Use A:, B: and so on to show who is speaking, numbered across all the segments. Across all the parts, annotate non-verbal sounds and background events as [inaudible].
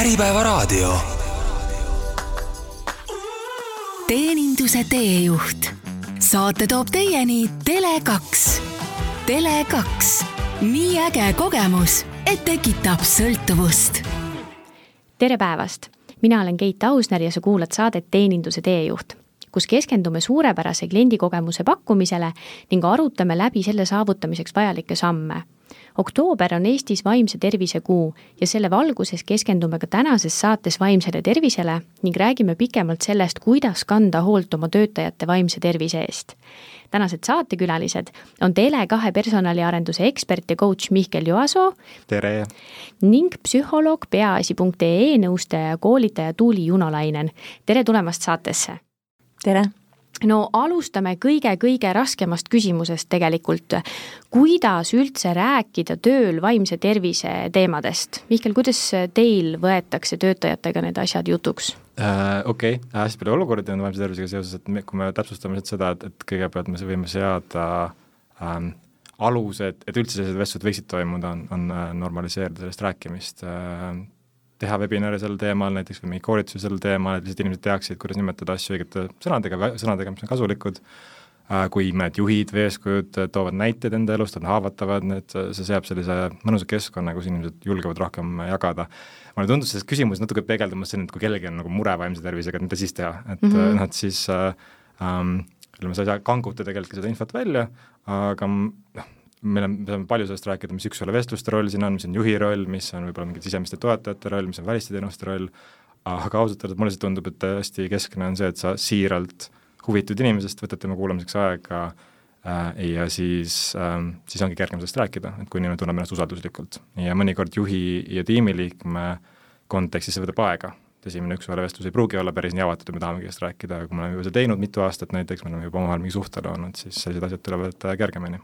A: Äripäevaraadio.
B: teeninduse teejuht. saate toob teieni Tele2. Tele2, nii äge kogemus, et tekitab sõltuvust.
C: tere päevast, mina olen Keit Ausner ja sa kuulad saadet Teeninduse teejuht kus keskendume suurepärase kliendikogemuse pakkumisele ning arutame läbi selle saavutamiseks vajalikke samme oktoober on Eestis vaimse tervise kuu ja selle valguses keskendume ka tänases saates vaimsele tervisele ning räägime pikemalt sellest, kuidas kanda hoolt oma töötajate vaimse tervise eest. tänased saatekülalised on Tele2 personaliarenduse ekspert ja coach Mihkel Joasoo.
D: tere!
C: ning psühholoog peaasi.ee nõustaja ja koolitaja Tuuli Junolainen. tere tulemast saatesse!
E: tere!
C: No alustame kõige-kõige raskemast küsimusest tegelikult. kuidas üldse rääkida tööl vaimse tervise teemadest? Mihkel, kuidas teil võetakse töötajatega need asjad jutuks?
D: Uh, okei okay., hästi palju olukordi on vaimse tervisega seoses, et me, kui me täpsustame nüüd seda, et, et kõigepealt me võime seada ähm, alused, et üldse sellised vestlused võiksid toimuda, on, on äh, normaliseerida sellest rääkimist äh, teha webinare sel teemal näiteks või mingeid koolitusi sel teemal, et lihtsalt inimesed teaksid, kuidas nimetada asju õigete sõnadega, sõnadega, mis on kasulikud, äh, kui mõned juhid või eeskujud toovad näiteid enda elust, on haavatavad, need, see seab sellise mõnusa keskkonna, kus inimesed julgevad rohkem jagada. mulle tundus selles küsimuses natuke peegeldumas selline, et kui kellelgi on nagu mure vaimse tervisega, et mida siis teha, et mm -hmm. noh, et siis äh, ähm, ütleme, sa ei saa kanguta tegelikult seda infot välja, aga noh, meil on, me saame palju sellest rääkida, mis üks-ühele vestluste roll siin on, mis on juhi roll, mis on võib-olla mingite sisemiste toetajate roll, mis on välisteenuste roll, aga ausalt öeldes mulle see tundub, et hästi keskne on see, et sa siiralt huvitud inimesest, võtad tema kuulamiseks aega äh, ja siis äh,, siis ongi kergem sellest rääkida, et kui inimene tunneb ennast usalduslikult. ja mõnikord juhi ja tiimiliikme kontekstis see võtab aega, esimene üks-ühele vestlus ei pruugi olla päris nii avatud, et me tahamegi sellest rääkida, aga kui me oleme juba seda teinud mitu aastat näiteks, me oleme juba omavahel mingi suhte loonud, siis sellised asjad tulevad kergemini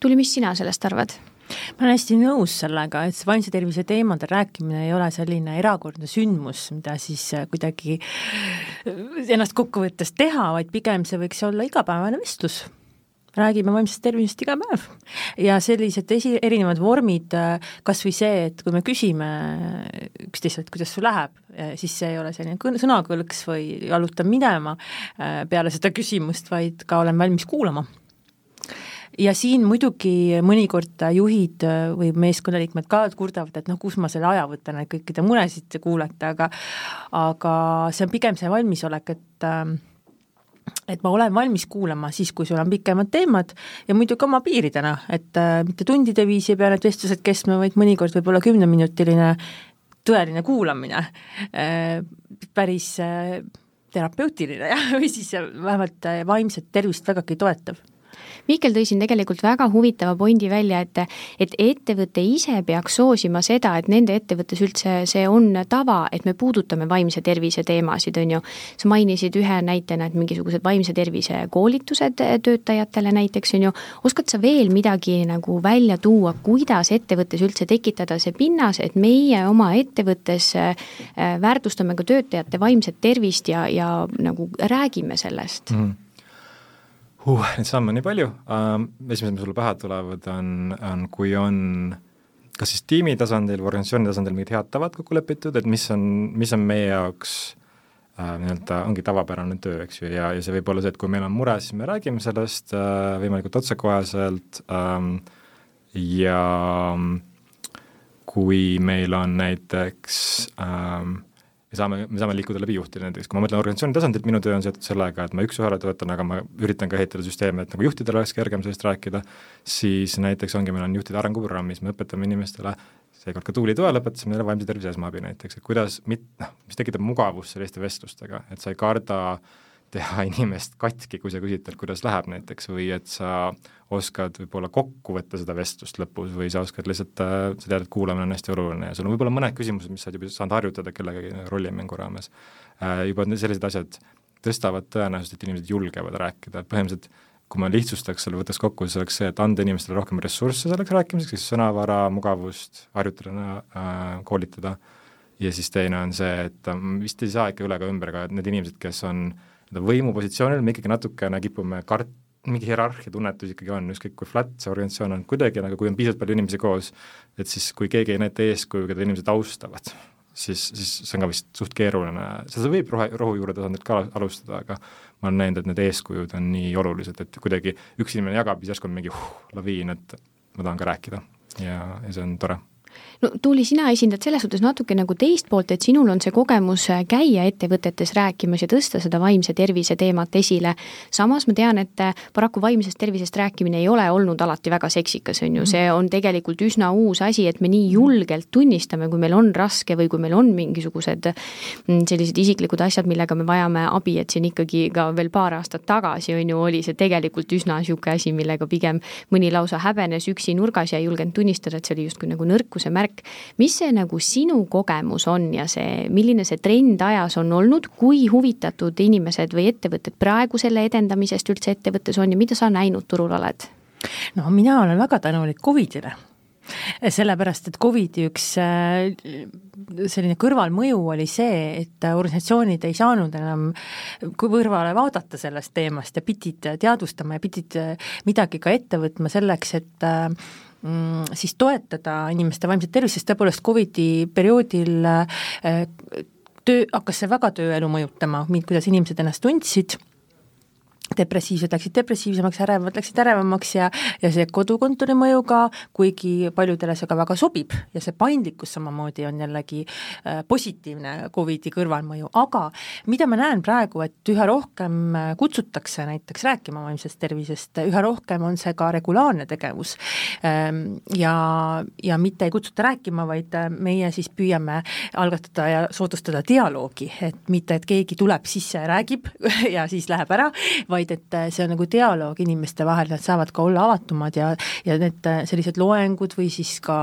C: Tuli, mis sina sellest arvad?
E: ma olen hästi nõus sellega, et see vaimse tervise teemadel rääkimine ei ole selline erakordne sündmus, mida siis äh, kuidagi äh, ennast kokkuvõttes teha, vaid pigem see võiks olla igapäevane vestlus räägime vaimsest tervisest iga päev. ja sellised esi, erinevad vormid, äh, kas või see, et kui me küsime üksteiselt, kuidas sul läheb, siis see ei ole selline sõnakõlks või jalutan minema peale seda küsimust, vaid ka olen valmis kuulama ja siin muidugi mõnikord juhid äh, või meeskonnaliikmed ka kurdavad, et noh, kus ma selle aja võtan, et kõikide muresid kuulata, aga aga see on pigem see valmisolek, et äh, et ma olen valmis kuulama siis, kui sul on pikemad teemad ja muidugi oma piiridena, et äh, mitte tundide viisi ei pea need vestlused kestma, vaid mõnikord võib-olla kümneminutiline tõeline kuulamine äh,, päris äh, terapeutiline jah, [laughs] või siis vähemalt äh, vaimset tervist vägagi toetav
C: Mihkel tõi siin tegelikult väga huvitava pointi välja, et et ettevõte ise peaks soosima seda, et nende ettevõttes üldse see on tava, et me puudutame vaimse tervise teemasid, on ju. sa mainisid ühe näitena, et mingisugused vaimse tervise koolitused töötajatele näiteks, on ju, oskad sa veel midagi nagu välja tuua, kuidas ettevõttes üldse tekitada see pinnas, et meie oma ettevõttes äh, väärtustame ka töötajate vaimset tervist ja, ja nagu räägime sellest mm.?
D: Huh, neid samme on nii palju. Uh,, esimesed, mis sulle pähe tulevad, on, on kui on kas siis tiimi tasandil või organisatsiooni tasandil mingid head tavad kokku lepitud, et mis on, mis on meie jaoks äh, nii-öelda ongi tavapärane töö, eks ju, ja, ja see võib olla see, et kui meil on mure, siis me räägime sellest äh, võimalikult otsekoheselt ähm, ja kui meil on näiteks ähm, me saame, me saame liikuda läbi juhtide näiteks, kui ma mõtlen organisatsiooni tasandilt, minu töö on seotud sellega, et ma üks-ühele töötan, aga ma üritan ka ehitada süsteeme, et nagu juhtidel oleks kergem sellest rääkida, siis näiteks ongi, meil on juhtide arenguprogrammis, me õpetame inimestele, seekord ka Tuuli toel õpetasime neile vaimse tervise esmaabi näiteks, et kuidas mit-, noh, mis tekitab mugavust selliste vestlustega, et sa ei karda teha [laughs] inimest katki, kui sa küsid talt, kuidas läheb näiteks, või et sa oskad võib-olla kokku võtta seda vestlust lõpus või sa oskad lihtsalt, äh, sa tead, et kuulamine on hästi oluline ja sul on võib-olla mõned küsimused, mis sa oled juba saanud harjutada kellegagi rollimängu raames. Äh, juba sellised asjad tõstavad tõenäosust, et inimesed julgevad rääkida, et põhimõtteliselt kui ma lihtsustaks selle, võtaks kokku, siis oleks see, et anda inimestele rohkem ressursse selleks rääkimiseks, siis sõnavara, mugavust, harjutada äh,, koolitada, ja siis teine on see, et vist ei saa ikka üle ega ümber ka, et need inimesed, kes on nii-öelda võimupositsioonil, me ikkagi natukene kipume kart-, mingi hierarhia tunnetus ikkagi on, ükskõik kui flat see organisatsioon on, kuidagi nagu kui on piisavalt palju inimesi koos, et siis kui keegi ei näita eeskuju, keda inimesed austavad, siis, siis see on ka vist suht keeruline, seda võib rohe, rohujuure tasandilt ka alustada, aga ma olen näinud, et need eeskujud on nii olulised, et kuidagi üks inimene jagab, siis järsku on mingi uh, laviin, et ma tahan ka rääkida. Ja, ja see on tore
C: no Tuuli, sina esindad selles suhtes natuke nagu teist poolt, et sinul on see kogemus äh, käia ettevõtetes rääkimas ja tõsta seda vaimse tervise teemat esile. samas ma tean, et äh, paraku vaimsest tervisest rääkimine ei ole olnud alati väga seksikas, on ju, see on tegelikult üsna uus asi, et me nii julgelt tunnistame, kui meil on raske või kui meil on mingisugused mm, sellised isiklikud asjad, millega me vajame abi, et siin ikkagi ka veel paar aastat tagasi, on ju, oli see tegelikult üsna niisugune asi, millega pigem mõni lausa häbenes üksi nurgas ja ei julgenud tunnistada, et see oli justkui nagu nõrkuse märk, märk. mis see nagu sinu kogemus on ja see, milline see trend ajas on olnud, kui huvitatud inimesed või ettevõtted praegu selle edendamisest üldse ettevõttes on ja mida sa näinud turul oled?
E: no mina olen väga tänulik Covidile sellepärast, et Covidi üks äh, selline kõrvalmõju oli see, et organisatsioonid ei saanud enam kõrvale vaadata sellest teemast ja pidid teadvustama ja pidid midagi ka ette võtma selleks, et äh, siis toetada inimeste vaimset tervist, sest tõepoolest Covidi perioodil äh, töö, hakkas see väga tööelu mõjutama, kuidas inimesed ennast tundsid depressiivsed läksid depressiivsemaks, ärevad läksid ärevamaks ja, ja see kodukontori mõju ka, kuigi paljudele see ka väga sobib ja see paindlikkus samamoodi on jällegi äh, positiivne Covidi kõrvalmõju, aga mida ma näen praegu, et üha rohkem äh, kutsutakse näiteks rääkima vaimsest tervisest, üha rohkem on see ka regulaarne tegevus ähm,. Ja, ja mitte ei kutsuta rääkima, vaid äh, meie siis püüame algatada ja soodustada dialoogi, et mitte, et keegi tuleb sisse ja räägib [laughs] ja siis läheb ära, vaid vaid et äh, see on nagu dialoog inimeste vahel, nad saavad ka olla avatumad ja ja need äh, sellised loengud või siis ka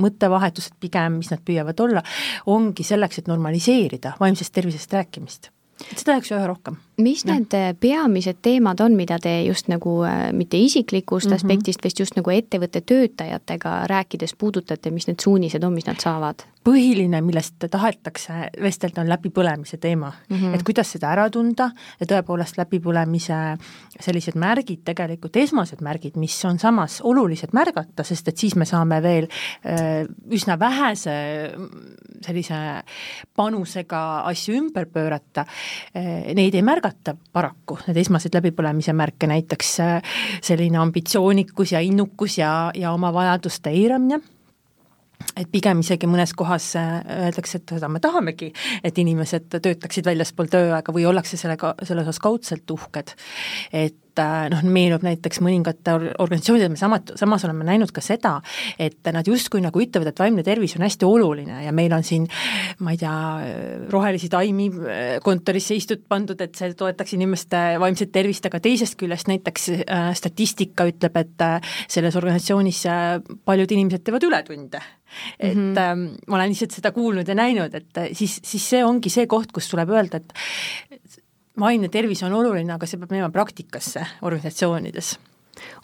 E: mõttevahetused pigem, mis nad püüavad olla, ongi selleks, et normaliseerida vaimsest tervisest rääkimist seda tehakse üha rohkem.
C: Mis ja. need äh, peamised teemad on, mida te just nagu mitte isiklikust mm -hmm. aspektist, vaid just nagu ettevõtte töötajatega rääkides puudutate, mis need suunised on, mis nad saavad?
E: põhiline, millest tahetakse vestelda, on läbipõlemise teema mm. -hmm. et kuidas seda ära tunda ja tõepoolest läbipõlemise sellised märgid tegelikult, esmased märgid, mis on samas olulised märgata, sest et siis me saame veel äh, üsna vähese sellise panusega asju ümber pöörata, äh, neid ei märgata paraku, need esmased läbipõlemise märke, näiteks äh, selline ambitsioonikus ja innukus ja, ja oma vajaduste eiramine et pigem isegi mõnes kohas äh, öeldakse, et seda me tahamegi, et inimesed töötaksid väljaspool tööaega või ollakse sellega, selles osas kaudselt uhked. et äh, noh, meenub näiteks mõningate organisatsioonide, me samat-, samas oleme näinud ka seda, et nad justkui nagu ütlevad, et vaimne tervis on hästi oluline ja meil on siin ma ei tea, rohelisi taimi äh, kontorisse istud pandud, et see toetaks inimeste vaimset tervist, aga teisest küljest näiteks äh, statistika ütleb, et äh, selles organisatsioonis äh, paljud inimesed teevad ületunde et mm -hmm. ähm, ma olen lihtsalt seda kuulnud ja näinud, et äh, siis, siis see ongi see koht, kus tuleb öelda, et vaimne tervis on oluline, aga see peab minema praktikasse organisatsioonides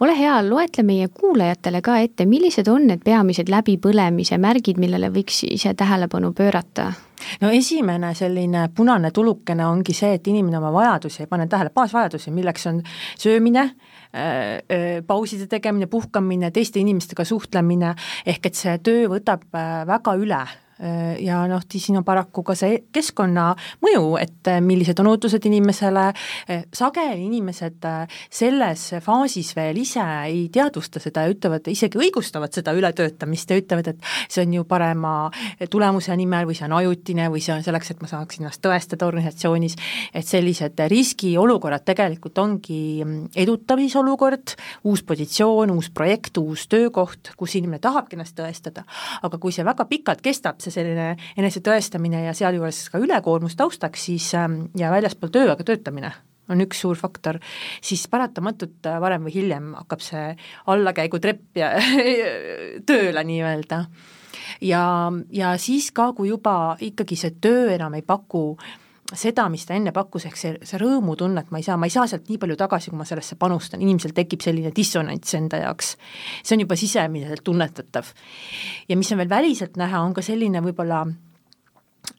C: ole hea, loetle meie kuulajatele ka ette, millised on need peamised läbipõlemise märgid, millele võiks ise tähelepanu pöörata?
E: no esimene selline punane tulukene ongi see, et inimene oma vajadusi ei pane tähele, baasvajadusi, milleks on söömine, Äh, äh, pauside tegemine, puhkamine, teiste inimestega suhtlemine, ehk et see töö võtab äh, väga üle ja noh, siin on paraku ka see keskkonna mõju, et äh, millised on ootused inimesele, äh, sageli inimesed selles faasis veel ise ei teadvusta seda ja ütlevad, isegi õigustavad seda ületöötamist ja ütlevad, et see on ju parema tulemuse nimel või see on ajutine või see on selleks, et ma saaks ennast tõestada organisatsioonis, et sellised riskiolukorrad tegelikult ongi mm, edutamisolukord, uus positsioon, uus projekt, uus töökoht, kus inimene tahabki ennast tõestada, aga kui see väga pikalt kestab, see selline enesetõestamine ja sealjuures ka ülekoormus taustaks, siis ähm, ja väljaspool tööaega töötamine on üks suur faktor, siis paratamatult äh, varem või hiljem hakkab see allakäigutrepp ja [laughs] tööle nii-öelda. ja, ja siis ka, kui juba ikkagi see töö enam ei paku äh, seda, mis ta enne pakkus, ehk see, see rõõmutunne, et ma ei saa, ma ei saa sealt nii palju tagasi, kui ma sellesse panustan, inimesel tekib selline dissonants enda jaoks. see on juba sisemiselt tunnetatav. ja mis on veel väliselt näha, on ka selline võib-olla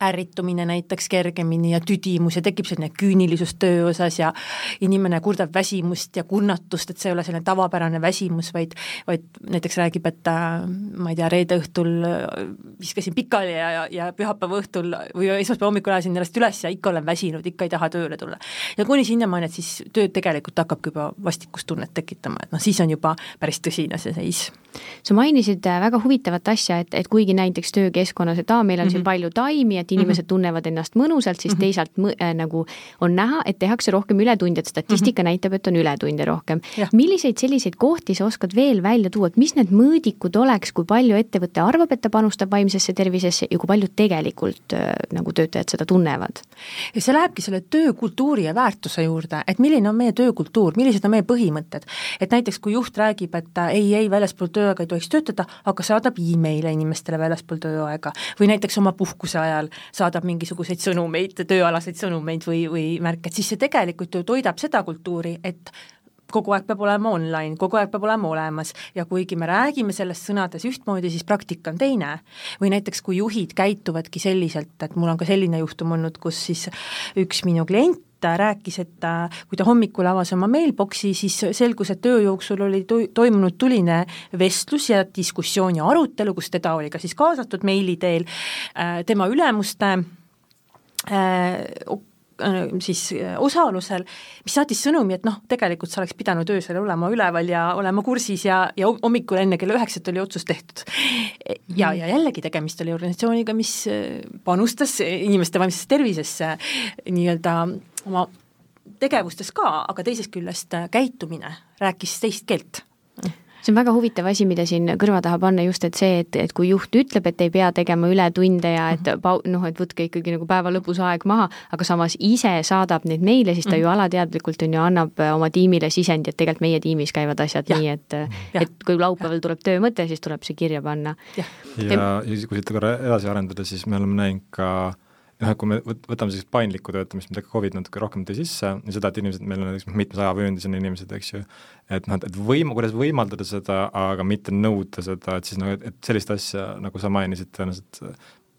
E: ärritumine näiteks kergemini ja tüdimus ja tekib selline küünilisus töö osas ja inimene kurdab väsimust ja kurnatust, et see ei ole selline tavapärane väsimus, vaid vaid näiteks räägib, et äh, ma ei tea, reede õhtul äh, viskasin pikali ja, ja, ja pühapäeva õhtul või esmaspäeva hommikul ajasin ennast üles ja ikka olen väsinud, ikka ei taha tööle tulla. ja kuni sinnamaani, et siis töö tegelikult hakkabki juba vastikustunnet tekitama, et noh, siis on juba päris tõsine see seis.
C: sa mainisid äh, väga huvitavat asja, et, et kuigi näiteks töökeskkonnas, et aa, meil on mm -hmm. siin mhm. palju taimi, et et inimesed mm -hmm. tunnevad ennast mõnusalt, siis mm -hmm. teisalt äh, nagu on näha, et tehakse rohkem ületunde, et statistika mm -hmm. näitab, et on ületunde rohkem. milliseid selliseid kohti sa oskad veel välja tuua, et mis need mõõdikud oleks, kui palju ettevõte arvab, et ta panustab vaimsesse tervisesse ja kui palju tegelikult äh, nagu töötajad seda tunnevad?
E: ja see lähebki selle töökultuuri ja väärtuse juurde, et milline on meie töökultuur, millised on meie põhimõtted. et näiteks kui juht räägib, et ei, ei, väljaspool tööaega ei tohiks töötada, aga saadab email'e inimestele väljaspool tööaega või näiteks oma puhkuse ajal saadab mingisuguseid sõnumeid, tööalaseid sõnumeid või, või märke, et siis see tegelikult ju toidab seda kultuuri, et kogu aeg peab olema online, kogu aeg peab olema olemas ja kuigi me räägime sellest sõnades ühtmoodi, siis praktika on teine. või näiteks, kui juhid käituvadki selliselt, et mul on ka selline juhtum olnud, kus siis üks minu klient ta rääkis, et kui ta hommikul avas oma mailbox'i, siis selgus, et töö jooksul oli to-, toimunud tuline vestlus ja diskussioon ja arutelu, kus teda oli ka siis kaasatud meili teel, äh, tema ülemuste äh, Äh, siis osalusel, mis saatis sõnumi, et noh, tegelikult sa oleks pidanud öösel olema üleval ja olema kursis ja, ja hommikul enne kella üheksat oli otsus tehtud. ja, ja jällegi tegemist oli organisatsiooniga, mis panustas inimeste vaimsesse tervisesse nii-öelda oma tegevustes ka, aga teisest küljest käitumine rääkis teist keelt
C: see on väga huvitav asi, mida siin kõrva taha panna just, et see, et, et kui juht ütleb, et ei pea tegema ületunde ja et mhm. pau-, noh, et võtke ikkagi nagu päeva lõpus aeg maha, aga samas ise saadab neid meile, siis ta ju mhm. alateadlikult on ju, annab äh, oma tiimile sisendi, et tegelikult meie tiimis käivad asjad ja. nii, et ja. et kui laupäeval tuleb töömõte, siis tuleb see kirja panna.
D: ja, ja, ja kui siit korra edasi arendada, siis me oleme näinud ka noh, et kui me võtame sellist paindlikku töötamist, mida Covid natuke rohkem tõi sisse ja seda, et inimesed, meil on näiteks mitmes ajavööndis on inimesed, eks ju, et noh, et võim-, kuidas võimaldada seda, aga mitte nõuda seda, et siis noh, et, et sellist asja, nagu sa mainisid, tõenäoliselt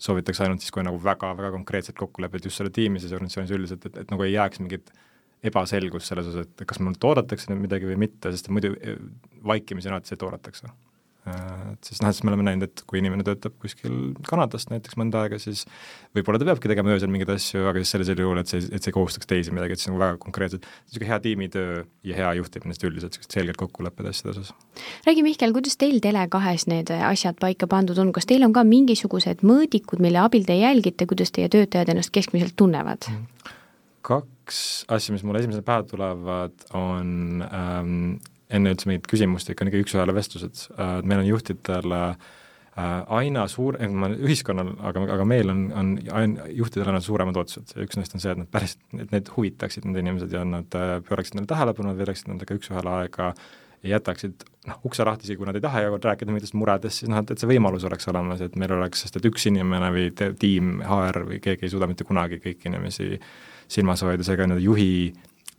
D: soovitakse ainult siis, kui nagu väga-väga konkreetselt kokku lepid just selle tiimi sees organisatsioonis üldiselt, et, et nagu ei jääks mingit ebaselgust selles osas, et kas mult oodatakse midagi või mitte, sest muidu vaikimisi on alati see, et oodatakse et siis noh, siis me oleme näinud, et kui inimene töötab kuskil Kanadast näiteks mõnda aega, siis võib-olla ta peabki tegema öösel mingeid asju, aga siis sellisel juhul, et see, et see ei kohustaks teisi midagi, et see on väga konkreetselt, niisugune hea tiimitöö ja hea juhtimine üldiselt, niisugused selged kokkulepped asjade osas.
C: räägi, Mihkel, kuidas teil Tele2-s need asjad paika pandud on, kas teil on ka mingisugused mõõdikud, mille abil te jälgite, kuidas teie töötajad ennast keskmiselt tunnevad?
D: Mhm. kaks asja, mis mulle esimesena pähe tulevad, on ähm, enne üldse mingit küsimust, ikka niisugune üks-ühele vestlused, äh, meil on juhtidel äh, aina suur, ühiskonnal, aga, aga meil on, on aina, juhtidel aina suuremad ootused. Ja üks neist on see, et nad päris, et need huvitaksid, need inimesed ja nad äh, pööraksid neile tähelepanu, nad veedaksid nendega üks-ühele aega ja jätaksid noh, ukse lahti, isegi kui nad ei taha jäävad rääkida mingitest muredest, siis noh, et, et see võimalus oleks olemas, et meil oleks, sest et üks inimene või te, tiim, HR või keegi ei suuda mitte kunagi kõiki inimesi silmas hoida, seega nii-öelda juhi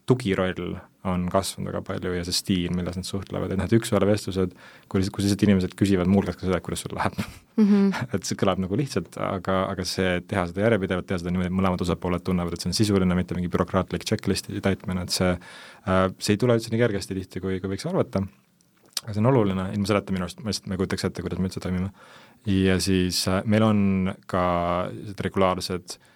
D: tugiroll on kasvanud väga palju ja see stiil, milles nad suhtlevad, et noh, et üks-ühele vestlused, lihtsalt, kus lihtsalt inimesed küsivad muuhulgas ka seda, et kuidas sul läheb mm. -hmm. [laughs] et see kõlab nagu lihtsalt, aga, aga see, teha seda järjepidevalt, teha seda niimoodi, et mõlemad osapooled tunnevad, et see on sisuline, mitte mingi bürokraatlik checklist'i täitmine, et see äh, see ei tule üldse nii kergesti tihti, kui, kui võiks arvata, aga see on oluline, ilma selleta minu arust ma lihtsalt, ma ei kujutaks ette, kuidas me üldse toimime. ja siis äh, meil on ka regulaarsed äh,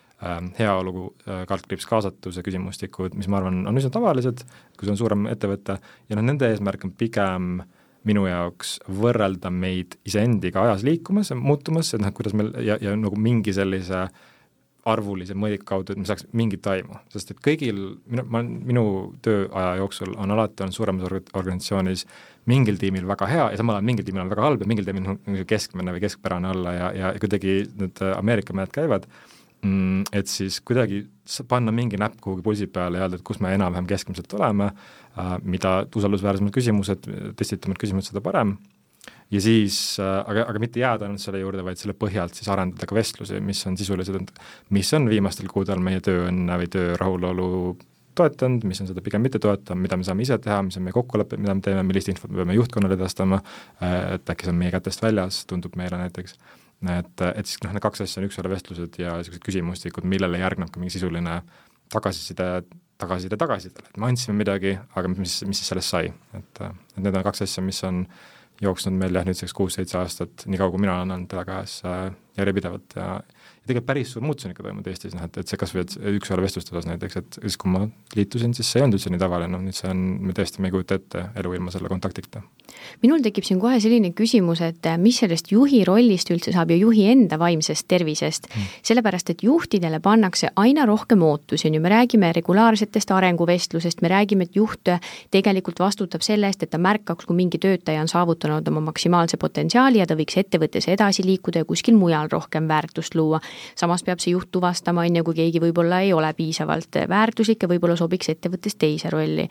D: heaolu äh, kaldkriips kaasatuse küsimustikud, mis ma arvan, on üsna tavalised, kui see on suurem ettevõte, ja noh, nende eesmärk on pigem minu jaoks võrrelda meid iseendiga ajas liikumas muutumas, et noh, kuidas meil ja, ja nagu mingi sellise arvulise mõõdiku kaudu, et me saaks mingit aimu, sest et kõigil, minu, ma, minu tööaja jooksul on alati olnud suuremas organisatsioonis mingil tiimil väga hea ja samal ajal mingil tiimil on väga halb ja mingil tiimil on keskmine või keskpärane olla ja, ja, ja kuidagi need Ameerika mehed käivad Mm, et siis kuidagi panna mingi näpp kuhugi pulsi peale ja öelda, et kus me enam-vähem keskmiselt oleme, äh, mida usaldusväärsemad küsimused, testitumad küsimused, seda parem, ja siis äh, aga, aga mitte jääda ainult selle juurde, vaid selle põhjalt siis arendada ka vestlusi, mis on sisulised, mis on viimastel kuudel meie tööõnne või töö rahulolu toetanud, mis on seda pigem mitte toetanud, mida me saame ise teha, mis on meie kokkulepped, mida me teeme, millist infot me peame juhtkonnale edastama, äh, et äkki see on meie kätest väljas, tundub meile näiteks et, et siis noh, need kaks asja on üks-ühele vestlused ja niisugused küsimustikud, millele järgneb ka mingi sisuline tagasiside, tagasiside tagasisidele, et me andsime midagi, aga mis, mis siis sellest sai, et, et need on kaks asja, mis on jooksnud meil jah, nüüdseks kuus-seitse aastat, nii kaua, kui mina olen olnud telekäes äh, järjepidevalt ja tegelikult päris suur muutus on ikka toimunud Eestis, noh et, et see kas või, et üks-ühele vestluste osas näiteks, et siis kui ma liitusin, siis see ei olnud üldse nii tavaline, noh nüüd see on, me tõesti, me ei kujuta ette elu ilma selle kontaktita.
C: minul tekib siin kohe selline küsimus, et mis sellest juhi rollist üldse saab ja juhi enda vaimsest tervisest mm., sellepärast et juhtidele pannakse aina rohkem ootusi, on ju, me räägime regulaarsetest arenguvestlusest, me räägime, et juht tegelikult vastutab selle eest, et ta märkaks, kui mingi töötaja on saavutanud oma maksimaalse potentsiaali ja ta võiks ettevõttes edasi liikuda ja kuskil mujal rohkem väärtust luua samas peab see juht tuvastama, on ju, kui keegi võib-olla ei ole piisavalt väärtuslik ja võib-olla sobiks ettevõttes teise rolli.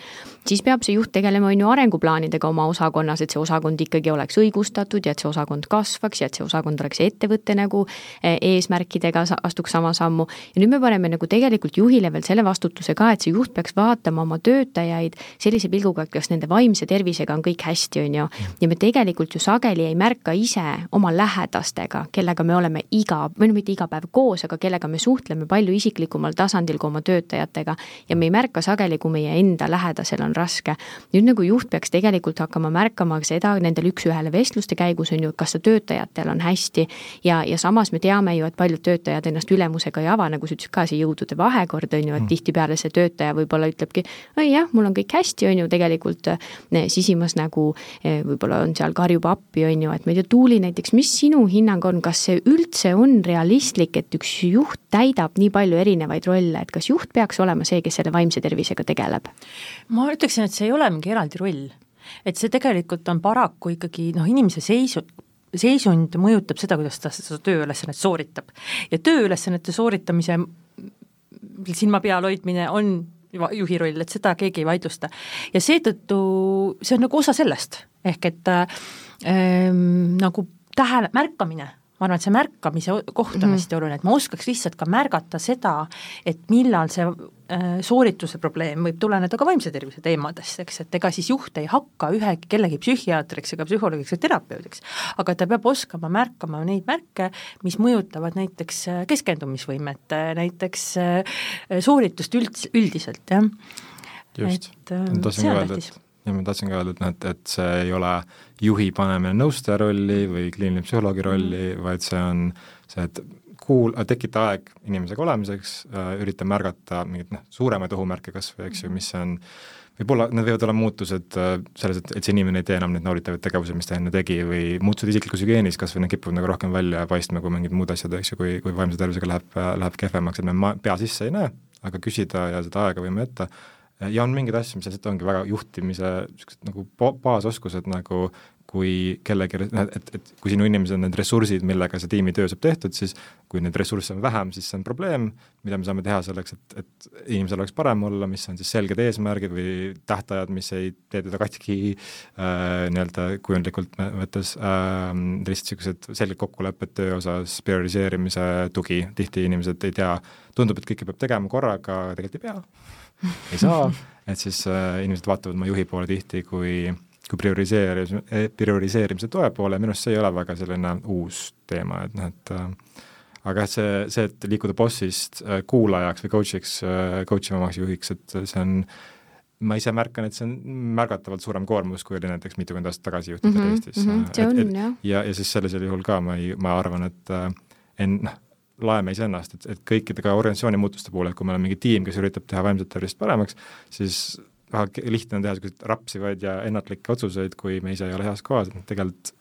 C: siis peab see juht tegelema, on ju, arenguplaanidega oma osakonnas, et see osakond ikkagi oleks õigustatud ja et see osakond kasvaks ja et see osakond oleks ettevõtte nagu eh, eesmärkidega, astuks sama sammu. ja nüüd me paneme nagu tegelikult juhile veel selle vastutuse ka, et see juht peaks vaatama oma töötajaid sellise pilguga, et kas nende vaimse tervisega on kõik hästi, on ju. ja me tegelikult ju sageli ei märka ise oma lähedastega, kellega me oleme iga, või no mitte iga päev, päev koos, aga kellega me suhtleme palju isiklikumal tasandil kui oma töötajatega ja me ei märka sageli, kui meie enda lähedasel on raske. nüüd nagu juht peaks tegelikult hakkama märkama seda nendel üks-ühele vestluste käigus, on ju, kas see töötajatel on hästi ja, ja samas me teame ju, et paljud töötajad ennast ülemusega ei ava, nagu sa ütlesid ka, see jõudude vahekord, on ju, et mm. tihtipeale see töötaja võib-olla ütlebki, oi jah, mul on kõik hästi, on ju, tegelikult eh, sisimas nagu eh, võib-olla on seal, karjub appi, on ju, et ma ei tea, Tuuli näiteks, mis sinu hinnang on, kas see üldse on realistlik, võimalik, et üks juht täidab nii palju erinevaid rolle, et kas juht peaks olema see, kes selle vaimse tervisega tegeleb?
E: ma ütleksin, et see ei ole mingi eraldi roll. et see tegelikult on paraku ikkagi noh, inimese seisu, seisund mõjutab seda, kuidas ta seda tööülesannet sooritab. ja tööülesannete sooritamise silma peal hoidmine on juhi roll, et seda keegi ei vaidlusta. ja seetõttu see on nagu osa sellest, ehk et ähm, nagu tähele, märkamine ma arvan, et see märkamise koht on mm -hmm. hästi oluline, et ma oskaks lihtsalt ka märgata seda, et millal see äh, soorituse probleem võib tuleneda ka vaimse tervise teemadest, eks, et ega siis juht ei hakka ühe, kellegi psühhiaatriks ega psühholoogiks või terapeudiks, aga ta peab oskama märkama neid märke, mis mõjutavad näiteks äh, keskendumisvõimet, äh, näiteks sooritust üld, üldiselt, jah.
D: just, tahtsin ka öelda, et ja ma tahtsin ka öelda, et noh, et, et see ei ole juhi panemine nõustaja rolli või kliiniline psühholoogi rolli mm., vaid see on see, et kuul-, tekita aeg inimesega olemiseks äh,, ürita märgata mingeid noh, suuremaid ohumärke kas või, eks ju, mis on võib-olla need võivad olla muutused äh, selles, et, et see inimene ei tee enam neid nauditavaid tegevusi, mis ta enne tegi või muutused isiklikus hügieenis, kas või need kipuvad nagu rohkem välja paistma kui mingid muud asjad, eks ju, kui, kui vaimse tervisega läheb, läheb kehvemaks, et me ma-, pea sisse ei näe, aga küsida ja seda aega võime jätta ja on mingeid asju, mis lihtsalt ongi väga juhtimise niisugused nagu baasoskused nagu kui kellelgi, et, et kui sinu inimesed on need ressursid, millega see tiimitöö saab tehtud, siis kui neid ressursse on vähem, siis see on probleem, mida me saame teha selleks, et, et inimesel oleks parem olla, mis on siis selged eesmärgid või tähtajad, mis ei tee teda katki äh, nii-öelda kujundlikult võttes äh,, lihtsalt niisugused selged kokkulepped töö osas, prioriseerimise tugi, tihti inimesed ei tea, tundub, et kõike peab tegema korraga, tegelikult ei pea ei saa, et siis äh, inimesed vaatavad oma juhi poole tihti kui, kui prioriseerimise, eh, prioriseerimise toe poole minu arust see ei ole väga selline uus teema, et noh, et äh, aga jah, see, see, et liikuda bossist äh, kuulajaks või coach'iks äh,, coach ivamaks juhiks, et see on ma ise märkan, et see on märgatavalt suurem koormus, kui oli näiteks mitukümmend aastat tagasi juhtida mm -hmm, Eestis mm.
C: -hmm, see on, jah.
D: ja, ja siis sellisel juhul ka ma ei, ma arvan, et äh, en-, noh, laeme iseennast, et, et kõikide ka organisatsiooni muutuste puhul, et kui meil on mingi tiim, kes üritab teha vaimset tervist paremaks, siis väga lihtne on teha niisuguseid rapsivaid ja ennatlikke otsuseid, kui me ise ei ole heas kohas, et tegelikult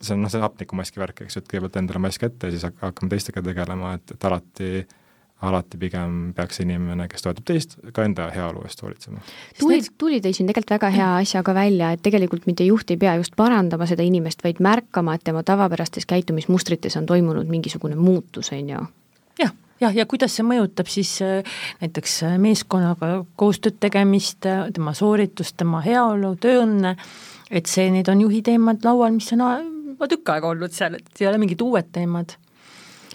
D: see on noh, see hapnikumaski värk, eks ju, et kõigepealt endale mask ette ja siis hakkame teistega tegelema, et, et alati alati pigem peaks inimene, kes toetab teist, ka enda heaolu eest hoolitsema.
C: Tuuli, Tuuli tõi siin tegelikult väga hea asja ka välja, et tegelikult mitte juht ei pea just parandama seda inimest, vaid märkama, et tema tavapärastes käitumismustrites on toimunud mingisugune muutus, on ju.
E: jah, jah, ja kuidas see mõjutab siis äh, näiteks äh, meeskonnaga koostööd tegemist, äh, tema sooritust, tema heaolu, tööõnne, et see, need on juhi teemad laual, mis on juba tükk aega olnud seal, et ei ole mingid uued teemad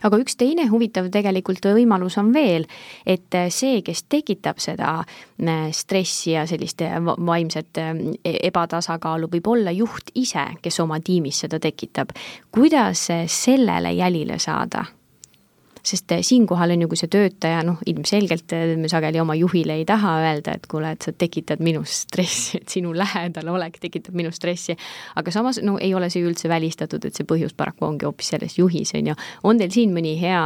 C: aga üks teine huvitav tegelikult võimalus on veel, et see, kes tekitab seda äh, stressi ja sellist äh, vaimset äh, e-, ebatasakaalu, võib olla juht ise, kes oma tiimis seda tekitab. kuidas sellele jälile saada? Sest eh, siinkohal on ju, kui see töötaja noh, ilmselgelt eh, me sageli oma juhile ei taha öelda, et kuule, et sa tekitad minus stressi, et sinu lähedal olek tekitab minus stressi, aga samas no ei ole see ju üldse välistatud, et see põhjus paraku ongi hoopis selles juhis, on ju. on teil siin mõni hea,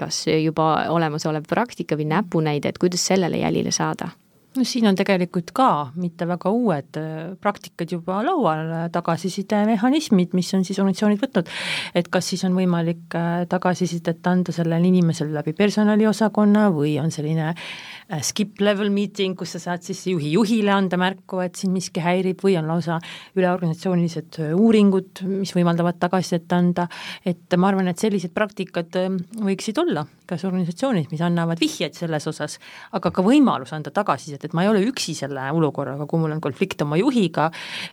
C: kas juba olemasolev praktika või näpunäide, et kuidas sellele jälile saada?
E: No siin on tegelikult ka mitte väga uued äh, praktikad juba laual, äh, tagasisidemehhanismid, mis on siis organisatsioonid võtnud, et kas siis on võimalik äh, tagasisidet anda sellele inimesele läbi personaliosakonna või on selline skip level meeting, kus sa saad siis juhi juhile anda märku, et sind miski häirib või on lausa üleorganisatsioonilised uuringud, mis võimaldavad tagasisidet anda, et ma arvan, et sellised praktikad võiksid olla igas organisatsioonis, mis annavad vihjeid selles osas, aga ka võimalus anda tagasisidet, et ma ei ole üksi selle olukorraga, kui mul on konflikt oma juhiga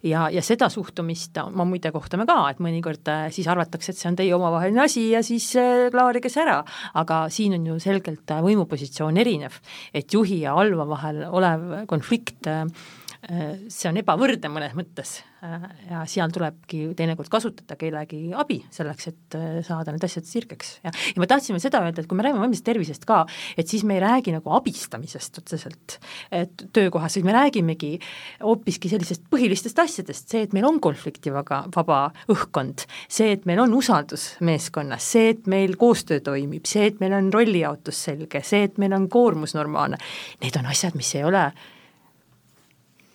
E: ja, ja seda suhtumist ma muide kohtame ka, et mõnikord äh, siis arvatakse, et see on teie omavaheline asi ja siis äh, klaarige see ära, aga siin on ju selgelt äh, võimupositsioon erinev, et juhi ja allva vahel olev konflikt see on ebavõrdne mõnes mõttes. Ja seal tulebki teinekord kasutada kellegi abi selleks, et äh, saada need asjad sirgeks. Ja, ja ma tahtsin veel seda öelda, et kui me räägime vaimsest tervisest ka, et siis me ei räägi nagu abistamisest otseselt et töökohas, vaid me räägimegi hoopiski sellisest põhilistest asjadest, see, et meil on konfliktivaba, vaba õhkkond, see, et meil on usaldus meeskonnas, see, et meil koostöö toimib, see, et meil on rollijaotus selge, see, et meil on koormus normaalne, need on asjad, mis ei ole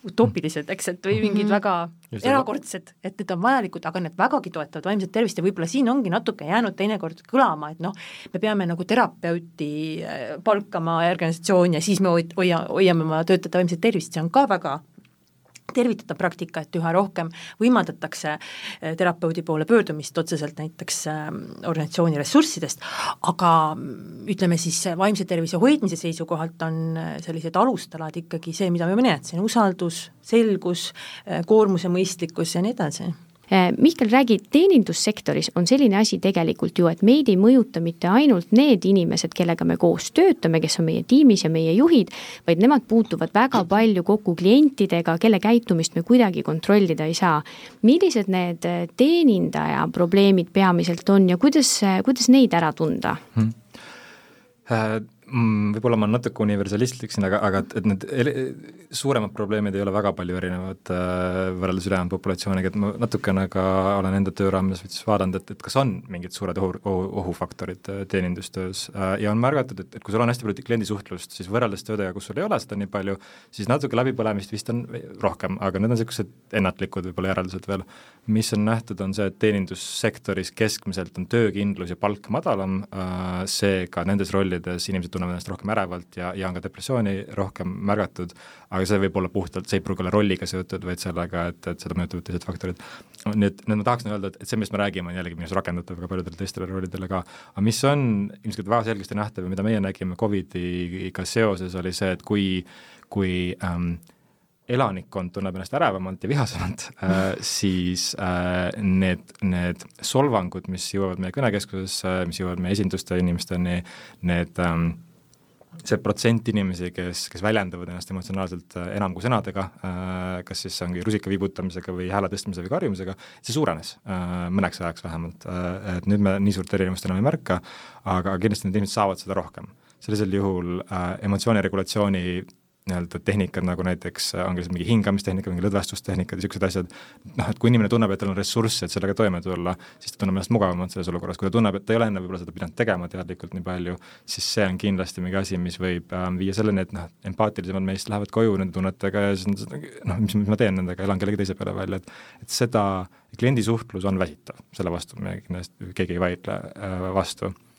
E: utopilised, eks, et või mingid mm -hmm. väga Just erakordsed, et need on vajalikud, aga need vägagi toetavad vaimset tervist ja võib-olla siin ongi natuke jäänud teinekord kõlama, et noh, me peame nagu terapeuti äh, palkama organisatsiooni ja siis me hoia, hoiame oma töötajate vaimset tervist, see on ka väga tervitada praktika, et üha rohkem võimaldatakse eh, terapeudi poole pöördumist otseselt näiteks ähm, organisatsiooni ressurssidest, aga mm, ütleme siis vaimse tervise hoidmise seisukohalt on äh, sellised alustalad ikkagi see, mida ma nimetasin, usaldus, selgus, äh, koormuse mõistlikkus ja nii edasi
C: Mihkel, räägi, teenindussektoris on selline asi tegelikult ju, et meid ei mõjuta mitte ainult need inimesed, kellega me koos töötame, kes on meie tiimis ja meie juhid, vaid nemad puutuvad väga palju kokku klientidega, kelle käitumist me kuidagi kontrollida ei saa. millised need äh, teenindaja probleemid peamiselt on ja kuidas, äh, kuidas neid ära tunda hmm.?
D: Mm, võib-olla ma natuke universalistlik siin, aga, aga et, et need suuremad probleemid ei ole väga palju erinevad äh, võrreldes ülejäänud populatsiooniga, et ma natukene ka olen enda töö raames siis vaadanud, et, et kas on mingid suured ohu, ohu, ohufaktorid äh, teenindustöös äh, ja on märgatud, et, et kui sul on hästi palju kliendisuhtlust, siis võrreldes töödega, kus sul ei ole seda nii palju, siis natuke läbipõlemist vist on rohkem, aga need on niisugused ennatlikud võib-olla järeldused veel. mis on nähtud, on see, et teenindussektoris keskmiselt on töökindlus ja palk madalam äh,, seega nendes rollides inimesed tunnevad ennast rohkem ärevalt ja, ja on ka depressiooni rohkem märgatud, aga see võib olla puhtalt, see ei pruugi olla rolliga seotud, vaid sellega, et, et seda mõjutavad teised faktorid. nii et, nüüd ma tahaksin öelda, et, et see, millest me räägime, on jällegi minu arust rakendatav väga paljudele teistele rollidele ka, aga mis on ilmselt väga selgesti nähtav ja mida meie nägime Covidiga seoses, oli see, et kui, kui ähm, elanikkond tunneb ennast ärevamalt ja vihasemalt äh,, siis äh, need, need solvangud, mis jõuavad meie kõnekeskusesse, mis jõuavad meie esinduste inimesteni, need ähm, see protsent inimesi, kes, kes väljendavad ennast emotsionaalselt äh, enam kui sõnadega, äh, kas siis ongi rusika viibutamisega või hääle tõstmise või karjumisega, see suurenes äh, mõneks ajaks vähemalt, et nüüd me nii suurt erinevust enam ei märka, aga kindlasti need inimesed saavad seda rohkem. sellisel juhul emotsiooni regulatsiooni nii-öelda tehnikad, nagu näiteks äh, ongi mingi hingamistehnika, mingi lõdvestustehnikad ja niisugused asjad, noh, et kui inimene tunneb, et tal on ressurssi, et sellega toime tulla, siis ta tunneb ennast mugavamalt selles olukorras, kui ta tunneb, et ta ei ole enne võib-olla seda pidanud tegema teadlikult nii palju, siis see on kindlasti mingi asi, mis võib äh, viia selleni, et noh, empaatilisemad meist lähevad koju nende tunnetega ja siis noh, mis, mis ma teen nendega, elan kellegi teise peale välja, et et seda, kliendisuhtlus on väsitav, selle vastu me kindlasti, keegi ei vaidle äh, vastu. äh,